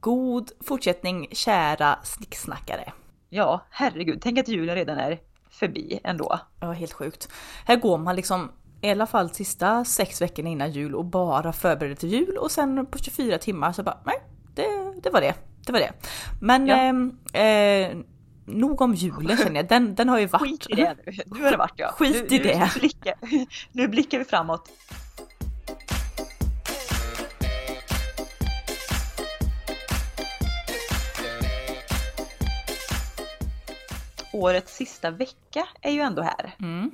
God fortsättning kära snicksnackare. Ja, herregud, tänk att julen redan är förbi ändå. Ja, helt sjukt. Här går man liksom i alla fall sista sex veckorna innan jul och bara förbereder till jul och sen på 24 timmar så bara nej, det, det var det. Det var det. Men ja. eh, eh, nog om julen känner jag, den, den har ju varit. Skit i det nu, nu har det varit ja. Skit i nu, det. Nu blickar, nu blickar vi framåt. Årets sista vecka är ju ändå här. Mm.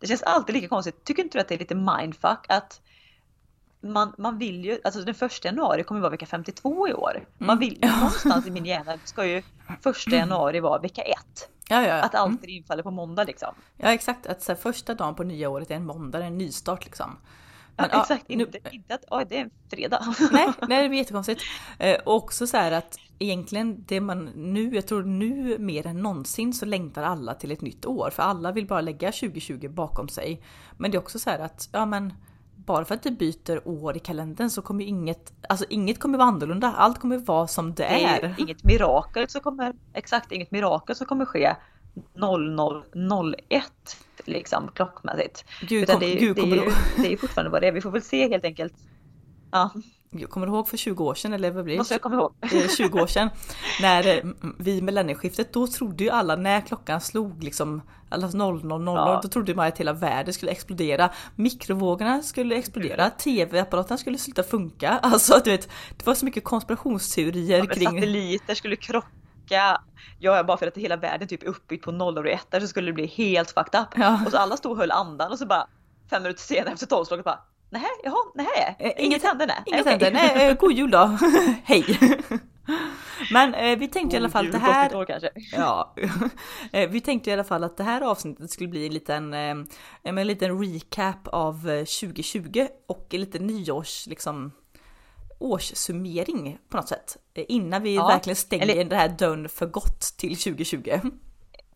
Det känns alltid lika konstigt. Tycker inte du att det är lite mindfuck att man, man vill ju, alltså den första januari kommer vara vecka 52 i år. Man Mm. vill, någonstans i min hjärna ska ju första januari vara vecka 1. Ja, ja, ja. Att allt Mm. infaller på måndag liksom. ja exakt, att så här, första dagen på nya året är en måndag, en nystart liksom. Men, ja, exakt, nu- inte, inte att oj, det är en fredag. Nej, nej det blir jättekonstigt. Eh, också så här att egentligen det man nu, jag tror nu mer än någonsin så längtar alla till ett nytt år. För alla vill bara lägga 2020 bakom sig. Men det är också så här att, ja men bara för att det byter år i kalendern så kommer ju inget, alltså inget kommer vara annorlunda. Allt kommer vara som det Det är är. inget mirakel som kommer, exakt inget mirakel som kommer ske 00.01 liksom klockmässigt. Gud, Utan kom, det, är, Gud det, är ju, du, det är fortfarande vad det är. Vi får väl se helt enkelt. Ja, Gud, kommer ihåg för 20 år sedan eller vad blir det? måste jag komma ihåg. eh, 20 år sedan. När eh, vid millennieskiftet, då trodde ju alla när klockan slog liksom alla 00.00, Ja. då trodde man att hela världen skulle explodera. Mikrovågorna skulle explodera, tv-apparaterna skulle sluta funka. Alltså du vet, det var så mycket konspirationsteorier Ja, kring... Satelliter skulle krocka. Ja, bara för att hela världen typ är uppbyggd på nollor och ettor så skulle det bli helt fucked up. Ja. Och så alla stod och höll andan och så bara fem minuter senare efter tolvslaget bara Nej, jaha, nej, Eh, inget hände nej. Inget Okej. hände, nej, eh, god jul då! Hej! Men eh, vi tänkte i alla fall God det här... år kanske. Ja, Eh, vi tänkte i alla fall att det här avsnittet skulle bli en liten, eh, en liten recap av eh, 2020 och en liten nyårs, liksom, årssummering på något sätt. Eh, Innan vi Ja, verkligen stänger eller- den här dörren för gott till 2020.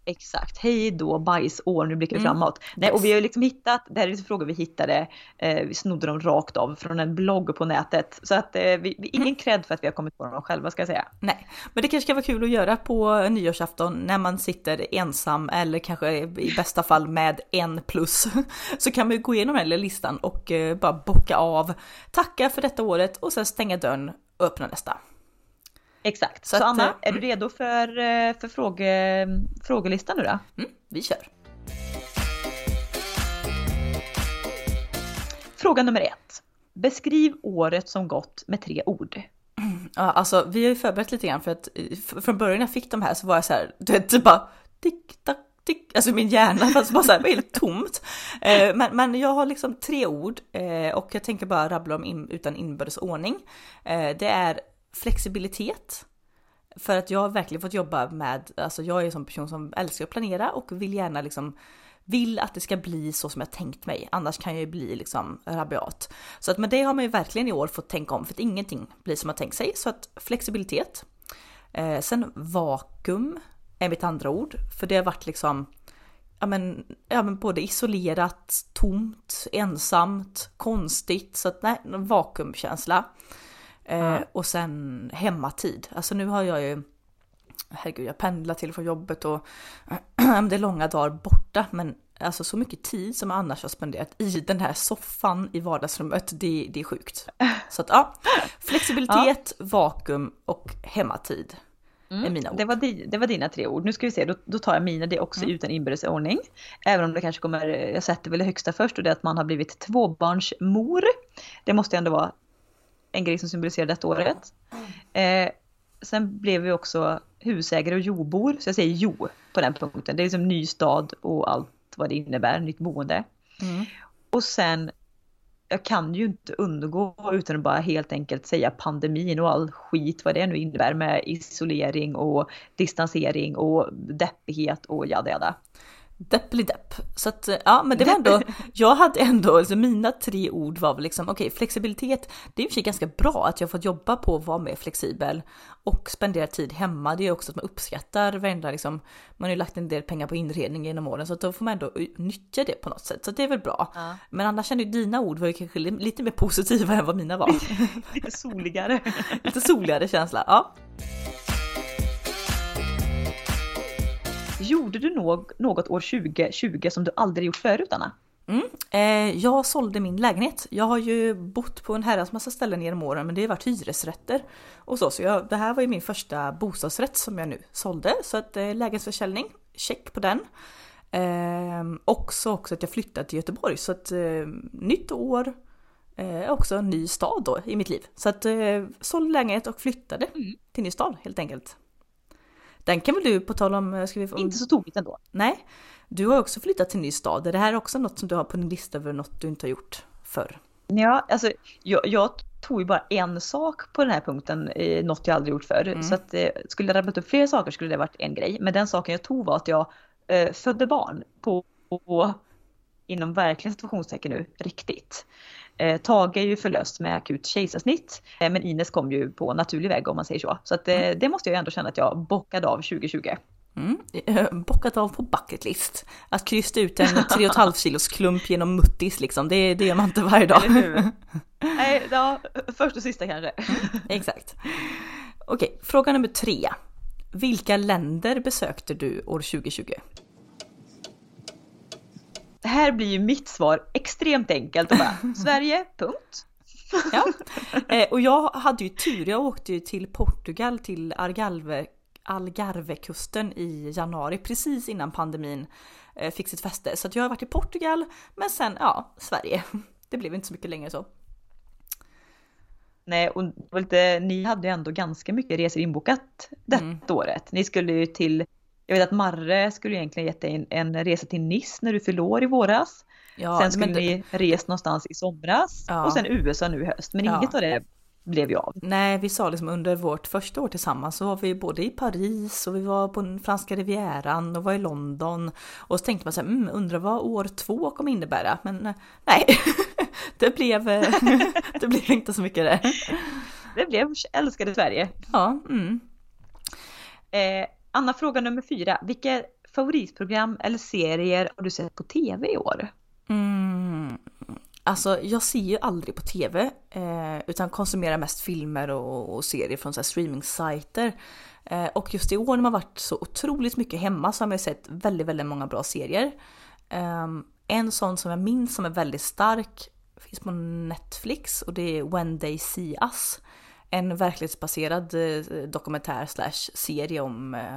Exakt, hej då bajsår, nu blickar vi Mm. framåt. Nej, och vi har liksom hittat, det här är lite frågor vi hittade, eh, vi snodde dem rakt av från en blogg på nätet. Så att eh, vi, vi, ingen cred för att vi har kommit på dem själva ska jag säga. Nej, men det kanske kan vara kul att göra på nyårsafton när man sitter ensam eller kanske i bästa fall med en plus. Så kan man ju gå igenom den här listan och eh, bara bocka av, tacka för detta året och sen stänga dörren och öppna nästa. Exakt, Så så, att, Anna, eh, är du redo för, eh, för fråge, frågelistan nu då? Mm, vi kör! Fråga nummer ett. Beskriv året som gått med tre ord. Ja, alltså vi har ju förberett lite grann för att eh, från början när jag fick de här så var jag så här, du vet, det bara tick, tack, tick, alltså min hjärna fast bara så här, var helt tomt. Eh, men, men jag har liksom tre ord eh, och jag tänker bara rabbla dem in, utan inbördes ordning. Eh, det är flexibilitet. För att jag har verkligen fått jobba med, alltså jag är en sån person som älskar att planera och vill gärna liksom vill att det ska bli så som jag tänkt mig, annars kan jag ju bli liksom rabiat. Så att med det har man ju verkligen i år fått tänka om för att ingenting blir som man tänkt sig. Så att flexibilitet. Eh, sen vakuum är mitt andra ord, för det har varit liksom ja men, ja men både isolerat, tomt, ensamt, konstigt, så att nej, vakuumkänsla. Eh, Ja. Och sen hemmatid, alltså nu har jag ju herregud, jag pendlar till och från jobbet och det är långa dagar borta, men alltså så mycket tid som jag annars har spenderat i den här soffan i vardagsrummet, det, det är sjukt. Så att ja, flexibilitet, vakuum och hemmatid är mina ord. Det var, di, det var dina tre ord. Nu ska vi se, då, då tar jag mina det också Mm. utan inbördes ordning. Även om det kanske kommer, jag sätter väl det högsta först och det är att man har blivit tvåbarnsmor. Det måste ju ändå vara en grej som symboliserar detta året. Eh, sen blev vi också husägare och jobor, så jag säger jo på den punkten. Det är liksom ny stad och allt vad det innebär, nytt boende. Mm. Och sen, jag kan ju inte undgå utan att bara helt enkelt säga pandemin och all skit vad det nu innebär med isolering och distansering och deppighet och jada jada. Deppelidepp. Så att, ja men det var ändå, jag hade ändå, alltså mina tre ord var väl liksom, okej okay, flexibilitet, det är i och för sig ganska bra att jag fått jobba på att vara mer flexibel och spendera tid hemma. Det är också att man uppskattar varenda liksom, man har ju lagt en del pengar på inredning genom åren så att då får man ändå nyttja det på något sätt. Så det är väl bra. Ja. Men annars kände ju dina ord var ju kanske lite mer positiva än vad mina var. lite soligare. lite soligare känsla, ja. Gjorde du något år 2020 som du aldrig gjort förut Anna? Mm. Eh, jag sålde min lägenhet. Jag har ju bott på en herrans massa ställen genom åren men det har varit hyresrätter. Och så, så jag, det här var ju min första bostadsrätt som jag nu sålde. Så att eh, lägenhetsförsäljning, check på den. Eh, också, också att jag flyttade till Göteborg så att eh, nytt år, eh, också en ny stad då i mitt liv. Så att eh, sålde lägenhet och flyttade mm. till ny stad helt enkelt. Den kan väl du på tal om... Eh, ska vi få, Inte så tokigt ändå. Nej. Du har också flyttat till en ny stad. Är det här också något som du har på din lista över något du inte har gjort förr? Ja, alltså jag, jag tog ju bara en sak på den här punkten, eh, något jag aldrig gjort förr. Mm. Så att eh, skulle jag rabblat upp fler saker skulle det varit en grej. Men den saken jag tog var att jag eh, födde barn på, på inom verkligen situationstecken nu, riktigt. Eh, Tage är ju förlöst med akut kejsarsnitt, eh, men Ines kom ju på naturlig väg om man säger så. Så att, eh, mm. det måste jag ändå känna att jag bockade av 2020. Mm. Eh, bockat av på bucketlist. Att krysta ut en 3,5 kilos klump genom muttis liksom, det, det gör man inte varje dag. Nej, ja, först och sista kanske. Exakt. Okej, fråga nummer tre. Vilka länder besökte du år 2020? Här blir ju mitt svar extremt enkelt och bara Sverige, punkt. Ja, eh, och jag hade ju tur. Jag åkte ju till Portugal till Algarve, Algarvekusten i januari precis innan pandemin eh, fick sitt fäste. Så jag har varit i Portugal, men sen ja, Sverige. Det blev inte så mycket längre så. Nej, och lite, ni hade ju ändå ganska mycket resor inbokat detta mm. året. Ni skulle ju till jag vet att Marre skulle egentligen gett dig en, en resa till Nice när du förlor i våras. Ja, Sen skulle det... ni rest någonstans i somras ja. och sen USA nu i höst. Men ja. inget av det blev ju av. Nej, vi sa liksom under vårt första år tillsammans så var vi både i Paris och vi var på den franska rivieran och var i London. Och så tänkte man så här, mm, undrar vad år två kommer innebära. Men eh, nej, det blev, eh, det blev inte så mycket det. Det blev älskade Sverige. Ja. Mm. Eh, Anna, fråga nummer fyra. Vilka favoritprogram eller serier har du sett på tv i år? Mm. Alltså jag ser ju aldrig på tv eh, utan konsumerar mest filmer och, och serier från streaming-sajter. Eh, och just i år när man varit så otroligt mycket hemma så har man ju sett väldigt, väldigt många bra serier. Eh, en sån som jag minns som är väldigt stark finns på Netflix och det är When They See Us en verklighetsbaserad eh, dokumentär slash serie om eh,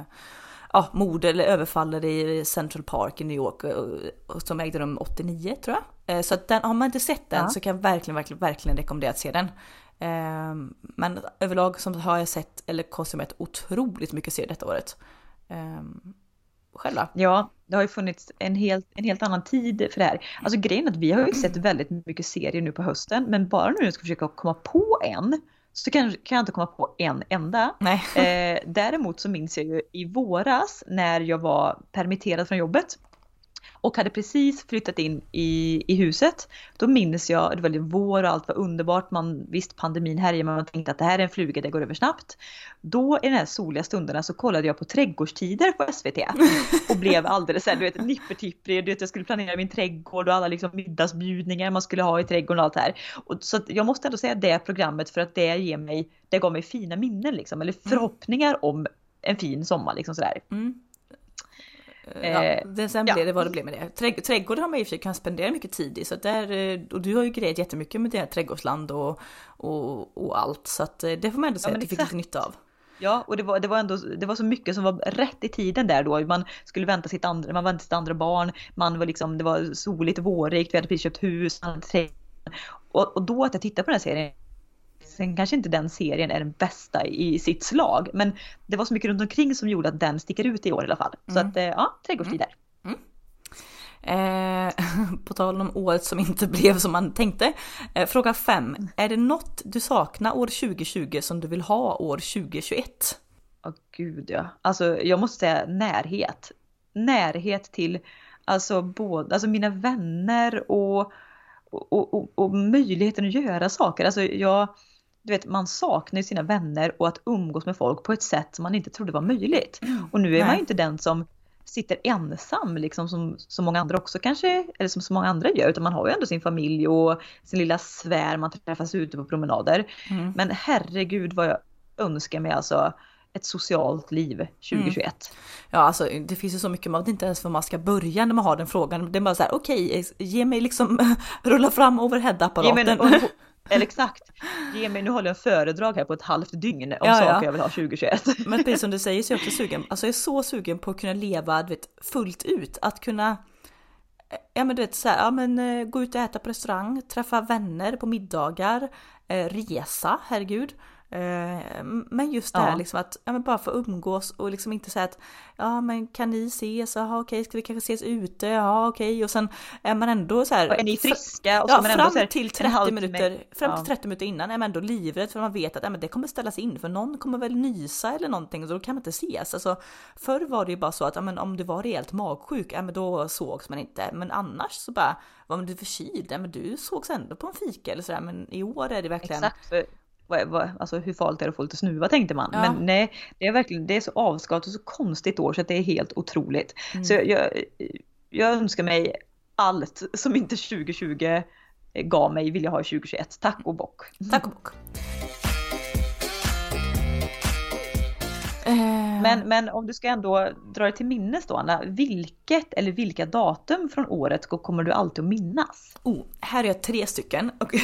ja, mord eller överfall i Central Park i New York eh, som ägde rum 89 tror jag. Så att den, har man inte sett den ja. så kan jag verkligen, verkligen, verkligen rekommendera att se den. Ehm, men överlag så har jag sett eller konsumerat otroligt mycket serier detta året. Ehm, själva. Ja, det har ju funnits en helt, en helt annan tid för det här. Alltså grejen är att vi har ju sett väldigt mycket serier nu på hösten, men bara nu när jag ska försöka komma på en så kan, kan jag inte komma på en enda. Eh, däremot så minns jag ju i våras när jag var permitterad från jobbet och hade precis flyttat in i, i huset. Då minns jag, det var vår och allt var underbart. Man visst pandemin härjar men man tänkte att det här är en fluga, det går över snabbt. Då i de här soliga stunderna så kollade jag på trädgårdstider på SVT och blev alldeles såhär, du vet nippertipprig. Du vet jag skulle planera min trädgård och alla liksom middagsbjudningar man skulle ha i trädgården och allt det här. Och, så jag måste ändå säga det programmet för att det ger mig, det gav mig fina minnen liksom eller mm. förhoppningar om en fin sommar liksom sådär. Mm. Ja, eh, det, sen blev det vad det blev med det. Trädg har man i och för sig kunnat spendera mycket tid i. Så där, eh, och du har ju grejat jättemycket med det trädgårdsland och, och, och allt. Så att eh, det får man ändå säga ja, att du fick lite nytta av. Ja, och det var, det var ändå det var så mycket som var rätt i tiden där då. Man skulle vänta sitt andra, man väntade sitt andra barn, man var liksom, det var soligt, vårrikt, vi hade precis köpt hus, och, och då att jag tittade på den här serien Sen kanske inte den serien är den bästa i sitt slag, men det var så mycket runt omkring som gjorde att den sticker ut i år i alla fall. Så mm. att eh, ja, trädgårdstider. Mm. Eh, på tal om året som inte blev som man tänkte. Eh, fråga 5. Är det något du saknar år 2020 som du vill ha år 2021? Åh oh, gud ja. Alltså jag måste säga närhet. Närhet till Alltså, både, alltså mina vänner och, och, och, och möjligheten att göra saker. Alltså jag, du vet, man saknar sina vänner och att umgås med folk på ett sätt som man inte trodde var möjligt. Mm. Och nu är Nej. man ju inte den som sitter ensam liksom som så många andra också kanske, eller som så många andra gör, utan man har ju ändå sin familj och sin lilla sfär, man träffas ute på promenader. Mm. Men herregud vad jag önskar mig alltså ett socialt liv 2021. Mm. Ja, alltså det finns ju så mycket, man vet inte ens var man ska börja när man har den frågan. Det är bara så här, okej, okay, ge mig liksom rulla fram overhead-apparaten. Eller exakt, ge mig, nu håller jag en föredrag här på ett halvt dygn om ja, saker ja. jag vill ha 2021. Men precis som du säger så är jag också sugen, alltså jag är så sugen på att kunna leva du vet, fullt ut, att kunna Ja men du vet så här, ja men eh, gå ut och äta på restaurang, träffa vänner på middagar, eh, resa, herregud. Eh, men just det här ja. liksom att ja, men bara få umgås och liksom inte säga att ja men kan ni ses? Jaha okej, ska vi kanske ses ute? Ja okej och sen är man ändå så här. Och är ni friska? Och ja, fram här, till 30 minuter, fram till 30 minuter innan är man ändå livrädd för man vet att ja, men det kommer ställas in för någon kommer väl nysa eller någonting och då kan man inte ses. Alltså, förr var det ju bara så att ja, men om du var rejält magsjuk, ja, men då sågs man inte. Men annars så bara, var du förkyld? Ja, men du sågs ändå på en fika eller sådär. Men i år är det verkligen. Exakt, vad, vad, alltså hur farligt är det att få lite snuva tänkte man. Ja. Men nej, det är verkligen, det är så avskalat och så konstigt år så att det är helt otroligt. Mm. Så jag, jag, jag önskar mig allt som inte 2020 gav mig vill jag ha 2021. Tack och bock. Tack och bock. Men, men om du ska ändå dra det till minnes då Anna, vilket eller vilka datum från året kommer du alltid att minnas? Oh, här är jag tre stycken och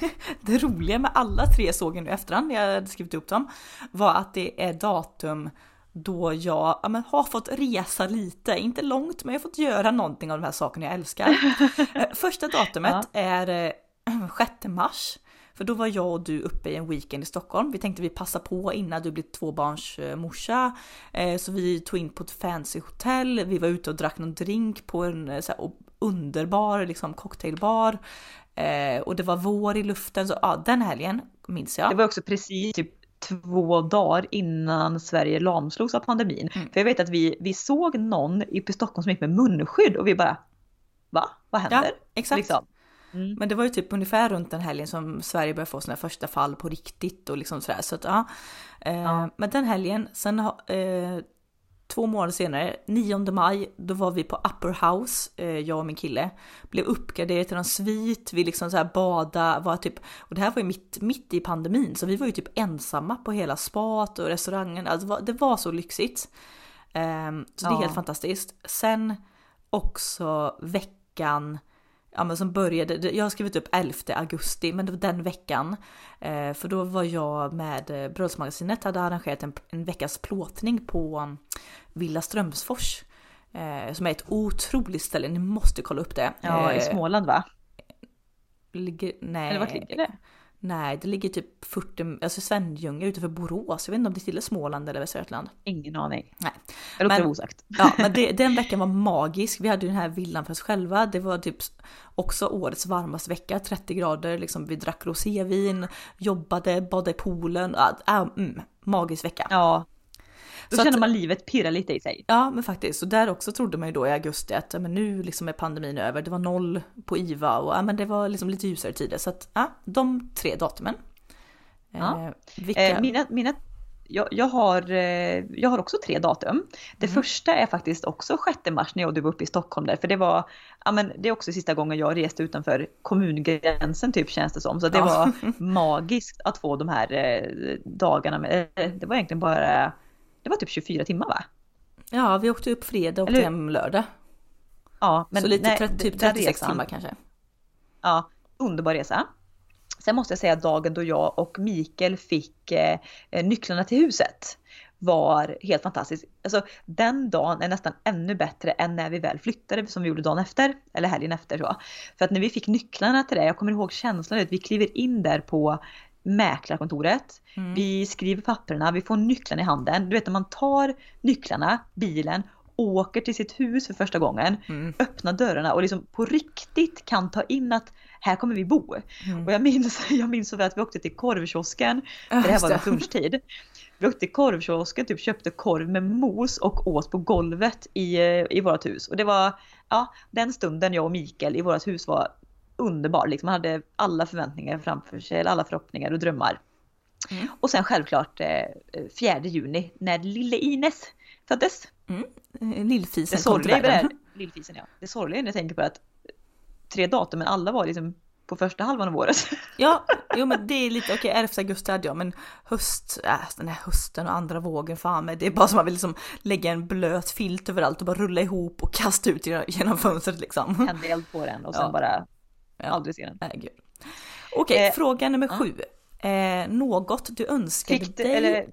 det roliga med alla tre såg jag nu efterhand när jag hade skrivit upp dem var att det är datum då jag ja, men, har fått resa lite, inte långt men jag har fått göra någonting av de här sakerna jag älskar. Eh, första datumet ja. är 6 eh, mars för då var jag och du uppe i en weekend i Stockholm. Vi tänkte vi passa på innan du blir tvåbarnsmorsa. Eh, så vi tog in på ett fancy hotell. Vi var ute och drack någon drink på en eh, så här, underbar liksom, cocktailbar. Eh, och det var vår i luften. Så ja, den helgen minns jag. Det var också precis typ två dagar innan Sverige lamslogs av pandemin. Mm. För jag vet att vi, vi såg någon i Stockholm som gick med munskydd och vi bara Va? Vad händer? Ja, exakt. Liksom. Mm. Men det var ju typ ungefär runt den helgen som Sverige började få sina första fall på riktigt och liksom sådär. Så att, ja. Eh, ja. Men den helgen, sen eh, två månader senare, 9 maj, då var vi på Upper House, eh, jag och min kille. Blev uppgraderade till en svit, vi liksom så här bada, var typ, och det här var ju mitt, mitt i pandemin, så vi var ju typ ensamma på hela spat och restaurangen, alltså det var, det var så lyxigt. Eh, så det är helt fantastiskt. Sen också veckan ja, men som började, jag har skrivit upp 11 augusti, men det var den veckan. Eh, för då var jag med eh, Bröllopsmagasinet, hade arrangerat en, en veckas plåtning på um, Villa Strömsfors. Eh, som är ett otroligt ställe, ni måste kolla upp det. Ja, i Småland va? Ligger, nej. Eller vart ligger det? Nej, det ligger typ 40, alltså Svenljunga utanför Borås. Jag vet inte om det tillhör Småland eller Västra Götaland. Ingen aning. Nej. Jag låter men, osagt. Ja, men det, den veckan var magisk. Vi hade ju den här villan för oss själva. Det var typ också årets varmaste vecka, 30 grader. Liksom, vi drack rosévin, jobbade, badade i poolen. Äh, mm, magisk vecka. Ja, då så känner att, man livet pirra lite i sig. Ja men faktiskt, och där också trodde man ju då i augusti att men nu liksom är pandemin över. Det var noll på IVA och ja, men det var liksom lite ljusare tider. Så att ja, de tre datumen. Ja. Eh, vilka... eh, mina, mina jag, jag, har, eh, jag har också tre datum. Det mm. första är faktiskt också 6 mars när jag och du var uppe i Stockholm där. För det var, ja men det är också sista gången jag reste utanför kommungränsen typ känns det som. Så det ja. var magiskt att få de här eh, dagarna. Med, det var egentligen bara det var typ 24 timmar va? Ja, vi åkte upp fredag och åkte hem lördag. Ja, men så lite nej, typ 36 resan, timmar kanske. Ja, underbar resa. Sen måste jag säga att dagen då jag och Mikael fick eh, nycklarna till huset var helt fantastisk. Alltså den dagen är nästan ännu bättre än när vi väl flyttade som vi gjorde dagen efter, eller helgen efter så. För att när vi fick nycklarna till det, jag kommer ihåg känslan att vi kliver in där på mäklarkontoret. Mm. Vi skriver papperna, vi får nycklarna i handen. Du vet när man tar nycklarna, bilen åker till sitt hus för första gången, Mm. öppnar dörrarna och liksom på riktigt kan ta in att här kommer vi bo. Mm. Och jag minns, jag minns så väl att vi åkte till korvkiosken, för det här var runt lunchtid. Vi åkte till korvkiosken, typ köpte korv med mos och åt på golvet i, eh, i vårt hus. Och det var, ja, den stunden jag och Mikael i vårt hus var underbar. Liksom man hade alla förväntningar framför sig, eller alla förhoppningar och drömmar. Mm. Och sen självklart eh, 4 juni när lille Ines föddes. Eh, Det Lillfisen kom till i det här, världen. lillfisen ja. Det sorgliga när jag tänker på att tre datum men alla var liksom på första halvan av året. Ja, jo men det är lite, okej 11 augusti hade jag men höst, äh, den här hösten och andra vågen fan med, det är bara som att man vill liksom lägga en blöt filt överallt och bara rulla ihop och kasta ut genom- fönstret liksom. Tände eld på den och sen Ja. bara Ja. aldrig se den. Nej, gud. Okej, Eh, fråga nummer ja. sju. Eh, något du önskade Fick du, dig... eller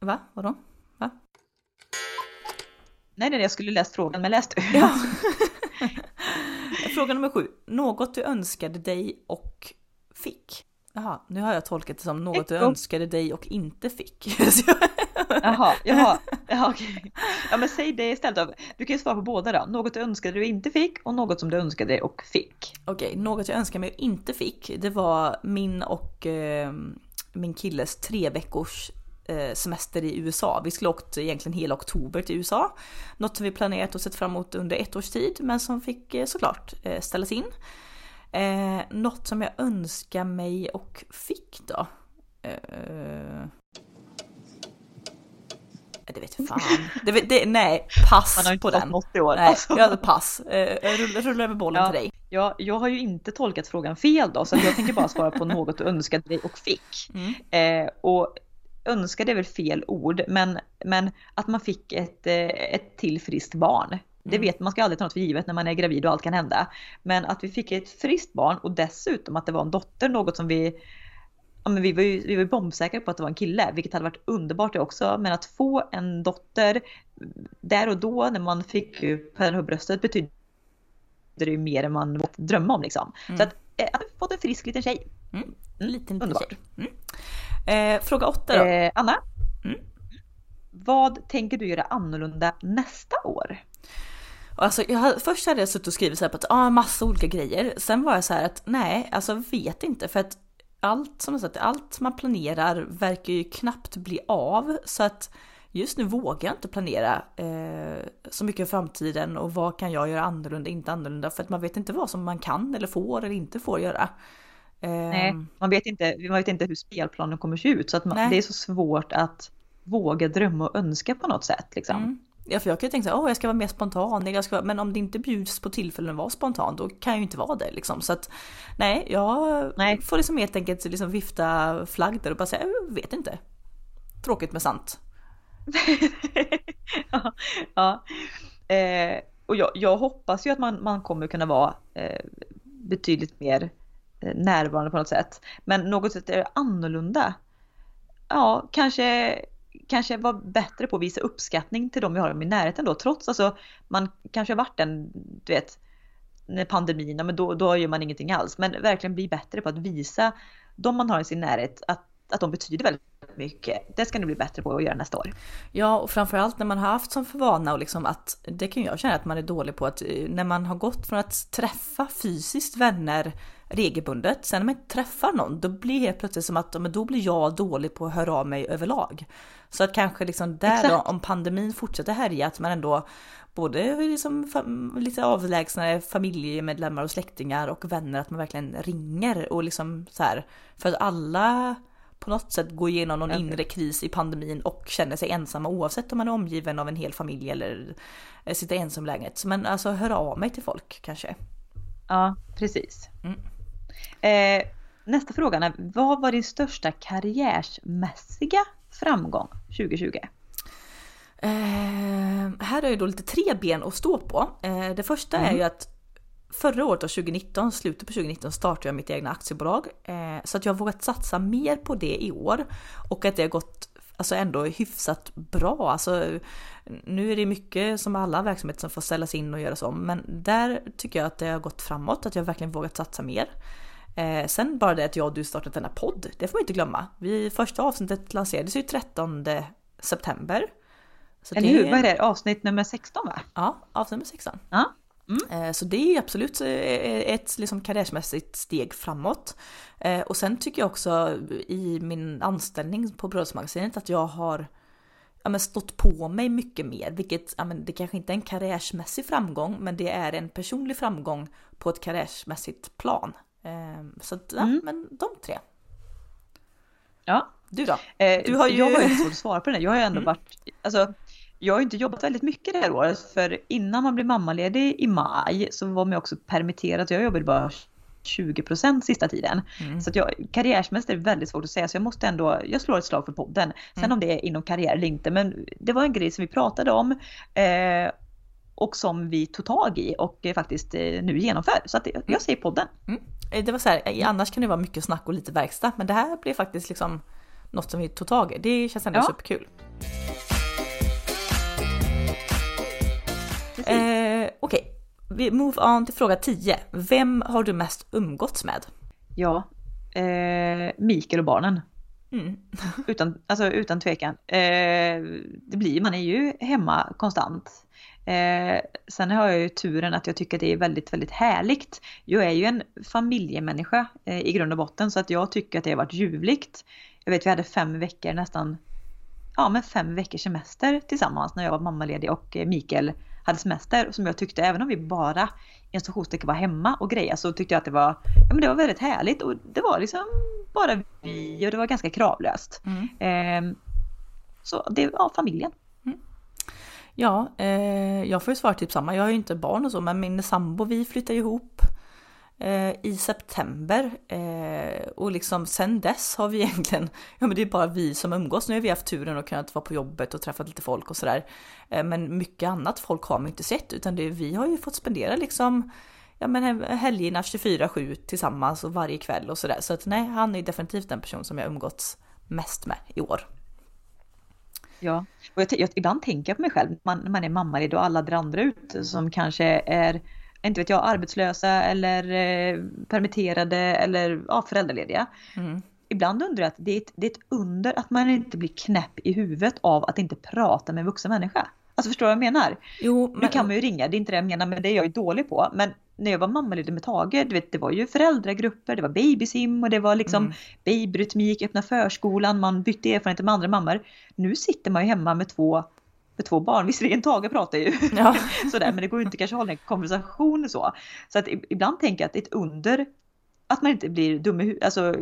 Va? Vadå? nej nej jag skulle läst frågan men läst du. Ja. Fråga nummer sju. Något du önskade dig och fick? Jaha, nu har jag tolkat det som något du önskade dig och inte fick. Jaha, jaha, jaha okej. Ja men säg det istället. Du kan ju svara på båda då. Något du önskade du inte fick och något som du önskade dig och fick. Okej, något jag önskar mig och inte fick, det var min och eh, min killes tre veckors eh, semester i USA. Vi skulle åkt egentligen hela oktober till USA. Något som vi planerat och sett fram emot under ett års tid, men som fick eh, såklart eh, ställas in. Eh, något som jag önskar mig och fick då? Eh, det vet fan. Det, det, nej, pass Man har på inte fått den. något år. Nej, Alltså. jag pass. Eh, rulla, rulla över bollen Ja. till dig. Ja, jag har ju inte tolkat frågan fel då, så jag tänker bara svara på något du önskade dig och fick. Mm. Eh, och önskade är väl fel ord, men, men att man fick ett, eh, ett till friskt barn. Det Mm. vet man ska aldrig ta något för givet när man är gravid och allt kan hända. Men att vi fick ett friskt barn och dessutom att det var en dotter, något som vi Ja, men vi var ju, vi var ju bombsäkra på att det var en kille, vilket hade varit underbart det också. Men att få en dotter där och då när man fick ju på bröstet betydde det ju mer än man vågat drömma om liksom. Mm. Så att, eh, att fått en frisk liten tjej. Mm. En liten, liten Underbart. tjej. Mm. Eh, fråga åtta då. Eh, Anna? Mm. Vad tänker du göra annorlunda nästa år? Alltså, jag, först hade jag suttit och skrivit så här på att ah, massa olika grejer. Sen var jag så här att nej, alltså vet inte för att allt som jag sagt, allt man planerar verkar ju knappt bli av så att just nu vågar jag inte planera eh, så mycket i framtiden och vad kan jag göra annorlunda, inte annorlunda för att man vet inte vad som man kan eller får eller inte får göra. Eh, Nej, man vet inte, man vet inte hur spelplanen kommer se ut så att man, det är så svårt att våga drömma och önska på något sätt. Liksom. Mm. Ja, för jag kan ju tänka så här, åh jag ska vara mer spontan, jag ska, vara-" men om det inte bjuds på tillfällen att vara spontan, då kan jag ju inte vara det liksom. Så att nej, jag Nej. får liksom helt enkelt liksom vifta flagg där och bara säga, jag vet inte. Tråkigt men sant. ja, ja. Eh, och jag, jag hoppas ju att man, man kommer kunna vara eh, betydligt mer eh, närvarande på något sätt. Men något sätt är annorlunda. Ja, kanske, kanske vara bättre på att visa uppskattning till de vi har i närheten då. Trots alltså, man kanske har varit en, du vet, när pandemin, ja, men då, då gör man ingenting alls. Men verkligen bli bättre på att visa de man har i sin närhet att, att de betyder väldigt mycket. Det ska ni bli bättre på att göra nästa år. Ja, och framförallt när man har haft som för vana och liksom att det kan jag känna att man är dålig på att eh, när man har gått från att träffa fysiskt vänner regelbundet, sen när man inte träffar någon, då blir det helt plötsligt som att men då blir jag dålig på att höra av mig överlag. Så att kanske liksom där då, om pandemin fortsätter härja, att man ändå både liksom lite avlägsnare familjemedlemmar och släktingar och vänner, att man verkligen ringer och liksom så här. För att alla på något sätt går igenom någon Ja. inre kris i pandemin och känner sig ensamma oavsett om man är omgiven av en hel familj eller sitter ensam i lägenhet. Men alltså höra av mig till folk kanske. Ja, precis. Mm. Eh, nästa fråga är, vad var din största karriärsmässiga framgång 2020? Eh, här har jag då lite tre ben att stå på. Eh, det första är ju att förra året, då, 2019, slutet på 2019, startade jag mitt egna aktiebolag. Eh, så att jag har vågat satsa mer på det i år och att det har gått alltså ändå hyfsat bra. Alltså, nu är det mycket som alla verksamheter som får ställas in och göras om, men där tycker jag att det har gått framåt, att jag verkligen vågat satsa mer. Eh, sen bara det att jag och du startat denna podd, det får man inte glömma. Vi, första avsnittet lanserades ju 13 september. Så Eller hur? Vad är det? Avsnitt nummer 16 va? Ja, avsnitt nummer 16. Ja. Mm. Så det är absolut ett liksom karriärsmässigt steg framåt. Och sen tycker jag också i min anställning på Brödsmagasinet att jag har ja, stått på mig mycket mer, vilket ja, det kanske inte är en karriärsmässig framgång, men det är en personlig framgång på ett karriärsmässigt plan. Så att, ja, mm. men de tre. Ja. Du då? Du har ju... Jag har ju svårt att svara på det. Jag har ju ändå mm. varit, alltså jag har inte jobbat väldigt mycket det här året för innan man blev mammaledig i maj så var man också permitterad. Jag jobbade bara 20% sista tiden. Mm. Så att jag, karriärsmässigt är det väldigt svårt att säga så jag måste ändå, jag slår ett slag för podden. Sen mm. om det är inom karriär eller inte men det var en grej som vi pratade om. Eh, och som vi tog tag i och faktiskt eh, nu genomför. Så att jag mm. säger podden. Mm. Eh, det var så här, annars kan det vara mycket snack och lite verkstad men det här blev faktiskt liksom något som vi tog tag i. Det känns ändå ja. superkul. Eh, Okej, okay. vi move on till fråga 10. Vem har du mest umgåtts med? Ja, eh, Mikael och barnen. Mm. utan, alltså, utan tvekan. Eh, det blir, man är ju hemma konstant. Eh, sen har jag ju turen att jag tycker det är väldigt, väldigt härligt. Jag är ju en familjemänniska eh, i grund och botten så att jag tycker att det har varit ljuvligt. Jag vet vi hade fem veckor nästan, ja men fem veckors semester tillsammans när jag var mammaledig och Mikael hade semester som jag tyckte, även om vi bara i var hemma och grejer så tyckte jag att det var, ja men det var väldigt härligt och det var liksom bara vi och det var ganska kravlöst. Mm. Eh, så det var ja, familjen. Ja, eh, jag får ju svara typ samma. Jag har ju inte barn och så, men min sambo vi flyttade ihop Eh, i september eh, och liksom sen dess har vi egentligen, ja men det är bara vi som umgås. Nu har vi haft turen att kunnat vara på jobbet och träffat lite folk och sådär. Eh, men mycket annat folk har man inte sett utan det, vi har ju fått spendera liksom ja men helgerna 24-7 tillsammans och varje kväll och sådär. Så att nej, han är definitivt den person som jag umgåtts mest med i år. Ja, och jag, jag, ibland tänker jag på mig själv, man, man är mammaledig och alla andra ute som kanske är inte vet jag, arbetslösa eller eh, permitterade eller ja, föräldralediga. Mm. Ibland undrar jag att det är, ett, det är ett under att man inte blir knäpp i huvudet av att inte prata med en vuxen människa. Alltså förstår du vad jag menar? Jo, men... Nu kan man ju ringa, det är inte det jag menar, men det är jag ju dålig på. Men när jag var mammaledig med Tage, du vet, det var ju föräldragrupper, det var babysim och det var liksom mm. babyrytmik, öppna förskolan, man bytte erfarenheter med andra mammor. Nu sitter man ju hemma med två med två barn. Visserligen Tage pratar ju ja. sådär men det går ju inte kanske att hålla en konversation så. Så att ibland tänker jag att det är ett under att man inte blir dum i alltså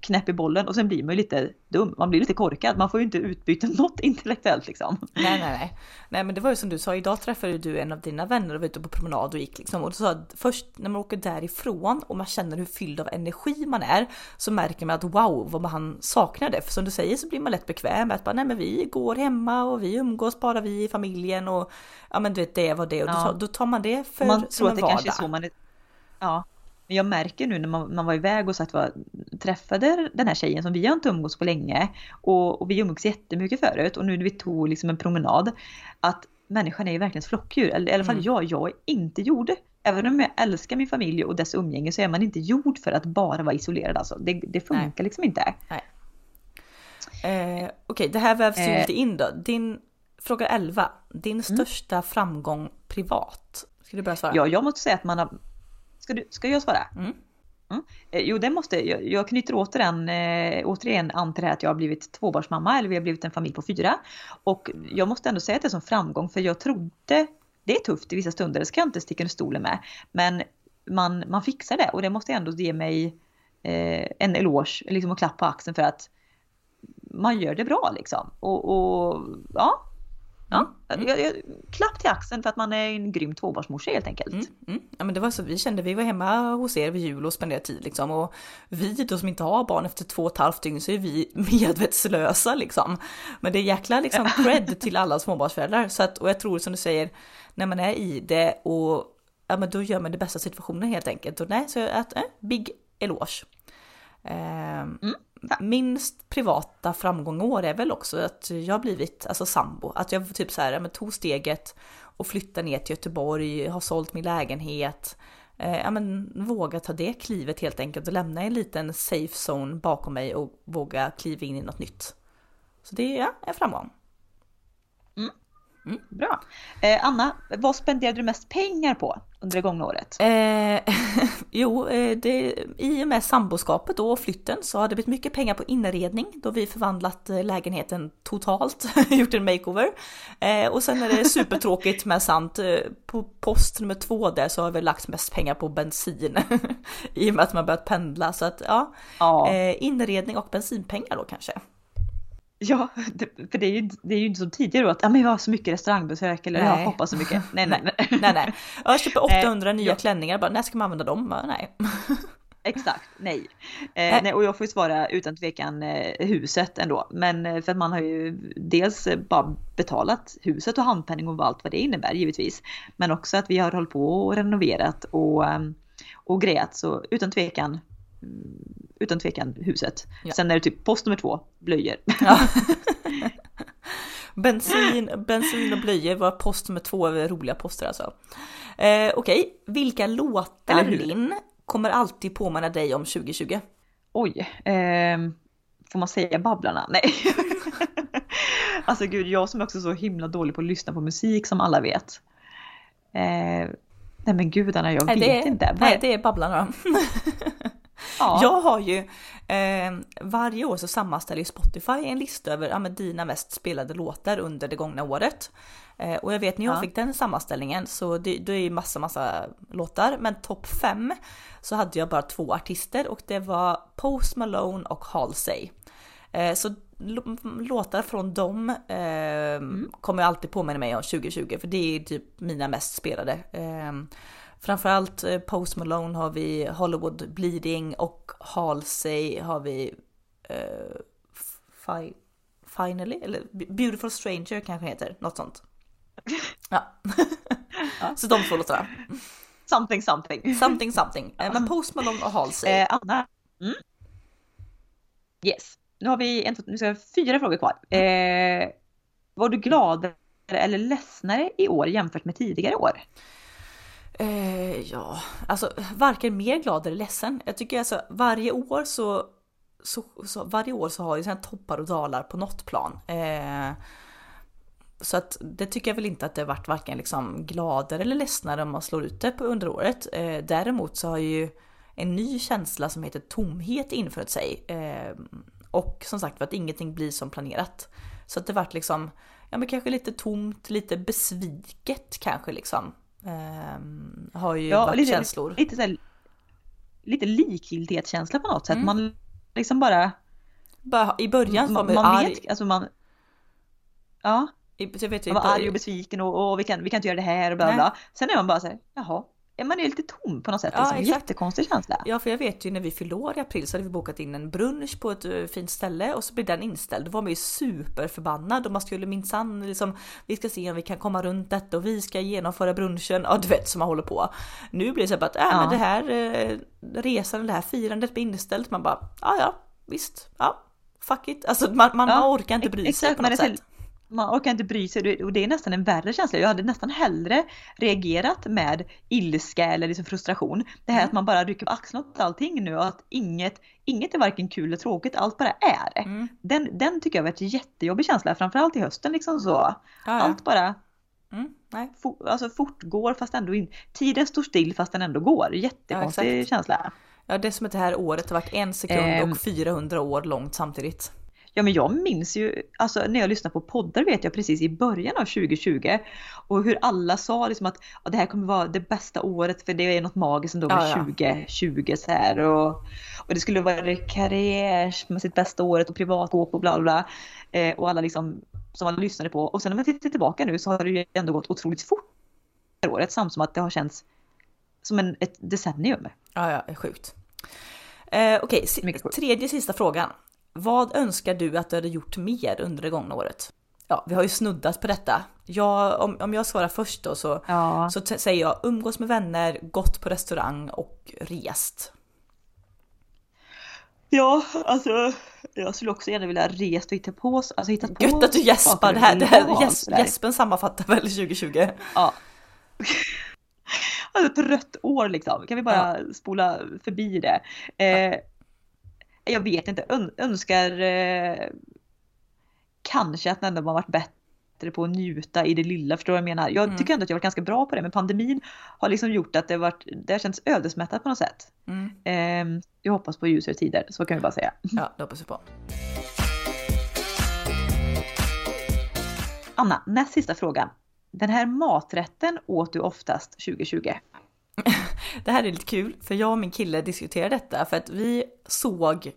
knäpp i bollen och sen blir man ju lite dum. Man blir lite korkad. Man får ju inte utbyta något intellektuellt liksom. Nej, nej, nej. Nej, men det var ju som du sa. Idag träffade du en av dina vänner och var ute på promenad och gick liksom. Och du sa att först när man åker därifrån och man känner hur fylld av energi man är så märker man att wow, vad man saknar det. För som du säger så blir man lätt bekväm med att bara, nej, men vi går hemma och vi umgås bara vi i familjen och ja, men du vet det var det och ja. då, tar, då tar man det för man som en vardag. Man tror att det kanske är så man är... Ja, men jag märker nu när man, man var iväg och sagt var, träffade den här tjejen som vi har inte umgås på länge och, och vi umgås jättemycket förut och nu när vi tog liksom en promenad att människan är ju verkligen ett flockdjur. Eller i alla fall mm. jag, jag är inte gjord. Även om jag älskar min familj och dess umgänge så är man inte gjord för att bara vara isolerad alltså. Det, det funkar Nej. liksom inte. Nej. Eh, Okej, okay, det här vävs ju eh, lite in då. Din fråga 11. Din mm. största mm. framgång privat? Ska du börja svara? Ja, jag måste säga att man har Ska, du, ska jag svara? Mm. Mm. Eh, jo, det måste jag. Jag knyter återigen, eh, återigen an till det här att jag har blivit tvåbarnsmamma eller vi har blivit en familj på fyra. Och jag måste ändå säga att det är som framgång för jag trodde, det är tufft i vissa stunder, det ska jag inte sticka under stolen med. Men man, man fixar det och det måste ändå ge mig eh, en eloge liksom, och klapp på axeln för att man gör det bra liksom. Och, och ja, Ja, mm. jag, jag, klapp till axeln för att man är en grym tvåbarnsmorsa helt enkelt. Mm, mm. Ja men det var så vi kände, vi var hemma hos er vid jul och spenderade tid liksom och vi då som inte har barn efter två och ett halvt dygn så är vi medvetslösa liksom. Men det är jäkla liksom cred till alla småbarnsföräldrar så att, och jag tror som du säger, när man är i det och ja men då gör man det bästa situationen helt enkelt och nej så att, eh, big eloge. Eh. Minst privata framgång år är väl också att jag har blivit alltså sambo. Att jag typ så här, men tog steget och flyttade ner till Göteborg, har sålt min lägenhet. Eh, ja, men våga ta det klivet helt enkelt och lämna en liten safe zone bakom mig och våga kliva in i något nytt. Så det är ja, en framgång. Mm. Bra. Eh, Anna, vad spenderade du mest pengar på under det gångna året? Eh, jo, eh, det, i och med samboskapet och flytten så har det blivit mycket pengar på inredning då vi förvandlat eh, lägenheten totalt, gjort en makeover. Eh, och sen är det supertråkigt med sant, eh, på post nummer två där så har vi lagt mest pengar på bensin i och med att man börjat pendla så att ja, ja. Inredning och bensinpengar då kanske. Ja, för det är, ju, det är ju inte som tidigare då att ja, men vi har så mycket restaurangbesök eller nej. jag hoppar så mycket. Nej, nej, nej. nej, nej. Jag köper 800 nya klänningar, bara när ska man använda dem? nej. Exakt, nej. Eh, nej. Och jag får ju svara utan tvekan eh, huset ändå. Men eh, för att man har ju dels bara betalat huset och handpenning och allt vad det innebär givetvis. Men också att vi har hållit på och renoverat och, ehm, och grejat så utan tvekan utan tvekan huset. Ja. Sen är det typ post nummer två, blöjor. Ja. bensin, bensin och blöjor var post nummer två roliga poster alltså. Eh, Okej, okay. vilka låtar Linn kommer alltid påminna dig om 2020? Oj, eh, får man säga Babblarna? Nej. alltså gud, jag som är också så himla dålig på att lyssna på musik som alla vet. Eh, nej men gudarna, jag nej, vet är, inte. Nej, det är Babblarna. Ja. Jag har ju eh, varje år så sammanställer Spotify en lista över ja, men dina mest spelade låtar under det gångna året. Eh, och jag vet när jag ja. fick den sammanställningen så det, det är ju massa massa låtar men topp fem så hade jag bara två artister och det var Post Malone och Halsey. Eh, så låtar från dem eh, mm. kommer jag alltid påminna mig om 2020 för det är typ mina mest spelade. Eh, Framförallt eh, Post Malone har vi Hollywood Bleeding och Halsey har vi uh, fi Finally, eller Beautiful Stranger kanske heter, något sånt. Ja. ja. Så de två låtarna. Something something. Something something. Ja. Men Post Malone och Halsey. Eh, Anna. Mm. Yes. Nu har vi en, nu ska vi fyra frågor kvar. Eh, var du gladare eller ledsnare i år jämfört med tidigare år? Eh, ja, alltså varken mer glad eller ledsen. Jag tycker alltså varje år så, så, så varje år så har ju sen toppar och dalar på något plan. Eh, så att det tycker jag väl inte att det varit varken liksom gladare eller ledsnare om man slår ut det på under året. Eh, däremot så har ju en ny känsla som heter tomhet infört sig. Eh, och som sagt för att ingenting blir som planerat. Så att det vart liksom, ja men kanske lite tomt, lite besviket kanske liksom. Um, har ju ja, varit lite, känslor. Lite, så här, lite likgiltighetskänsla på något sätt. Mm. Man liksom bara... bara I början man, man, man arg. vet, alltså man... Ja. Jag vet, man var arg och besviken och, och vi, kan, vi kan inte göra det här och bla bla. Sen är man bara så här, jaha, man är lite tom på något sätt. Ja, liksom. exakt. Jättekonstig känsla. Ja, för jag vet ju när vi fyllde år i april så hade vi bokat in en brunch på ett uh, fint ställe och så blev den inställd. Då var man ju superförbannad och man skulle minsann liksom, vi ska se om vi kan komma runt detta och vi ska genomföra brunchen. Ja, du vet som man håller på. Nu blir det så att, äh, ja. men det här uh, resan, det här firandet blir inställt. Man bara, ja, ja, visst, ja, fuck it. Alltså man, man, ja, orkar inte bry sig på något sätt man orkar inte bry sig och det är nästan en värre känsla. Jag hade nästan hellre reagerat med ilska eller liksom frustration. Det här mm. att man bara rycker på axlarna åt allting nu och att inget, inget är varken kul eller tråkigt, allt bara är. Mm. Den, den tycker jag var ett jättejobbig känsla, framförallt i hösten liksom så. Ja, ja. Allt bara mm, nej. For, alltså fortgår fast ändå inte, tiden står still fast den ändå går. Jättekonstig ja, känsla. Ja, det är som att det här året har varit en sekund och 400 ehm. år långt samtidigt. Ja men jag minns ju, alltså när jag lyssnar på poddar vet jag precis i början av 2020 och hur alla sa liksom att ja, det här kommer vara det bästa året för det är något magiskt som då med ja, 2020 så här och, och det skulle vara karriärsmässigt bästa året och privatgåp och bla bla eh, och alla liksom som man lyssnade på och sen när man tittar tillbaka nu så har det ju ändå gått otroligt fort det året samt som att det har känts som en, ett decennium. Ja, ja, sjukt. Eh, Okej, okay, tredje sista frågan. Vad önskar du att du hade gjort mer under det gångna året? Ja, vi har ju snuddat på detta. Jag, om, om jag svarar först då så, ja. så säger jag umgås med vänner, gått på restaurang och rest. Ja, alltså jag skulle också gärna vilja rest och hitta på, alltså hitta på Gött att du gäspar, det här, det här gäs, gäspen sammanfattar väl 2020? Ja. Alltså ett rött år liksom, kan vi bara ja. spola förbi det? Eh, jag vet inte, önskar eh, kanske att den ändå har varit bättre på att njuta i det lilla, förstår du vad jag menar? Jag Mm. tycker ändå att jag varit ganska bra på det, men pandemin har liksom gjort att det, varit, det har känts ödesmättat på något sätt. Mm. Ehm, jag hoppas på ljusare tider, så kan vi bara säga. Ja, det hoppas vi på. Anna, näst sista frågan. Den här maträtten åt du oftast 2020? Det här är lite kul, för jag och min kille diskuterade detta för att vi såg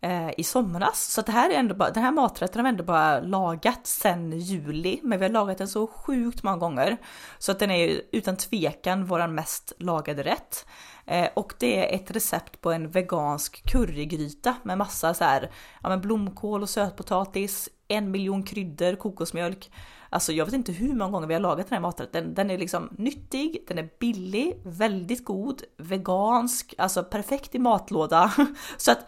eh, i somras, så att det här är ändå bara, den här maträtten har vi ändå bara lagat sedan juli, men vi har lagat den så sjukt många gånger så att den är utan tvekan våran mest lagade rätt. Eh, och det är ett recept på en vegansk currygryta med massa så här, ja men blomkål och sötpotatis, en miljon kryddor, kokosmjölk. Alltså jag vet inte hur många gånger vi har lagat den här maträtten. Den är liksom nyttig, den är billig, väldigt god, vegansk, alltså perfekt i matlåda. Så att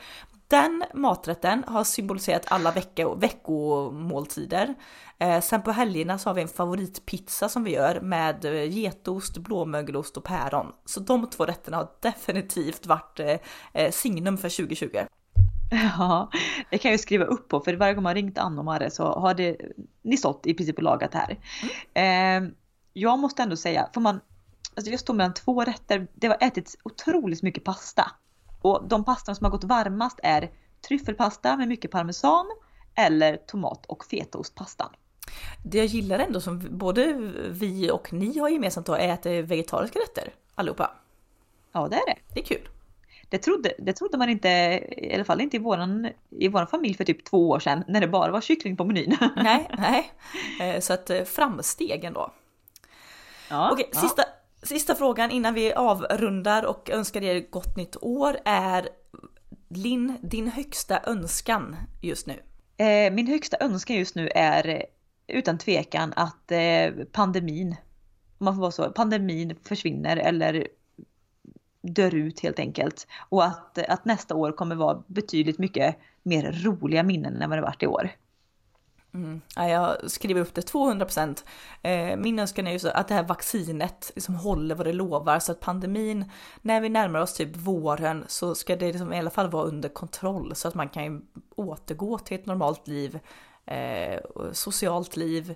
den maträtten har symboliserat alla vecko, veckomåltider. Eh, sen på helgerna så har vi en favoritpizza som vi gör med eh, getost, blåmögelost och päron. Så de två rätterna har definitivt varit eh, eh signum för 2020. Ja, det kan jag ju skriva upp på för varje gång man ringt Anna och Marre så har det, ni stått i princip och lagat här. Eh, jag måste ändå säga, får man, alltså jag står mellan två rätter, det har ätits otroligt mycket pasta. Och de pastan som har gått varmast är tryffelpasta med mycket parmesan eller tomat och fetaostpastan. Det jag gillar ändå som både vi och ni har gemensamt då är att är vegetariska rätter allihopa. Ja, det är det. Det är kul. Det trodde, det trodde man inte, i alla fall inte i våran, i våran familj för typ två år sedan när det bara var kyckling på menyn. Nej, nej. Eh, Så att eh, framsteg ändå. Ja, Okej, ja. sista, sista frågan innan vi avrundar och önskar er gott nytt år är Linn, din högsta önskan just nu? Eh, min högsta önskan just nu är utan tvekan att pandemin, om man får vara så, pandemin försvinner eller dör ut helt enkelt. Och att, att nästa år kommer vara betydligt mycket mer roliga minnen än vad det varit i år. Mm. Ja, jag skriver upp det 200%. Eh, min önskan är ju så att det här vaccinet liksom håller vad det lovar så att pandemin, när vi närmar oss typ våren så ska det liksom i alla fall vara under kontroll så att man kan återgå till ett normalt liv, eh, socialt liv,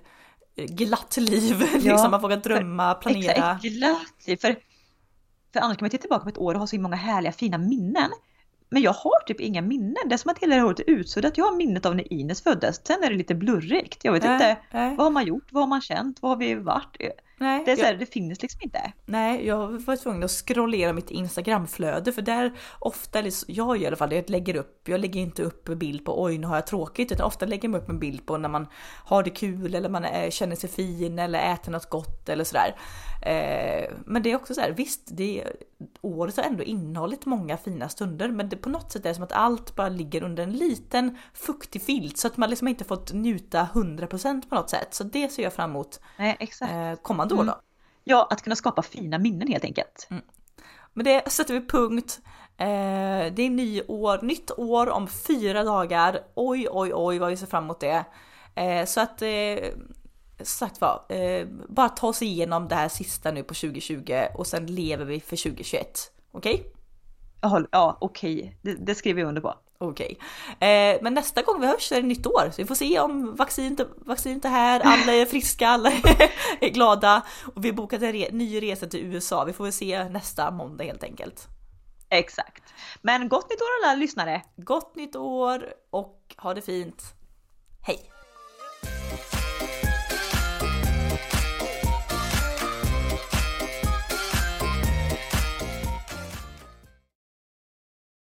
eh, glatt liv, liksom man vågar drömma, planera. Exakt, glatt. För, för annars kan man titta tillbaka på ett år och ha så många härliga fina minnen. Men jag har typ inga minnen. Det är som att hela det här året är utsuddat. Jag har minnet av när Ines föddes. Sen är det lite blurrigt. Jag vet Nej, inte. nej. Vad har man gjort? Vad har man känt? Vad har vi varit? Nej, Det, är så jag- här, det finns liksom inte. Nej, jag var tvungen att scrollera mitt Instagramflöde för där ofta, eller jag i alla fall, jag lägger upp, jag lägger inte upp en bild på oj nu har jag tråkigt utan ofta lägger man upp en bild på när man har det kul eller man är, känner sig fin eller äter något gott eller sådär. Eh, men det är också så här, visst, det, året har ändå innehållit många fina stunder men det, på något sätt är det som att allt bara ligger under en liten fuktig filt så att man liksom inte fått njuta 100% på något sätt. Så det ser jag fram emot Nej, exakt. eh, kommande år då. Ja, att kunna skapa fina minnen helt enkelt. Men det sätter vi punkt. Eh, det är nyår, nytt år om fyra dagar. Oj, oj, oj vad vi ser fram emot det. Eh, så att, eh, sagt vad, eh, bara ta oss igenom det här sista nu på 2020 och sen lever vi för 2021. Okej? Ja, ja okej. Det, det skriver jag under på. Okej. Eh, men nästa gång vi hörs är det nytt år. Så vi får se om vaccinet, vaccinet är här, alla är friska, alla är glada. Och vi har bokat en re- ny resa till USA. Vi får väl se nästa måndag helt enkelt. Exakt. Men gott nytt år alla lyssnare! Gott nytt år och ha det fint. Hej!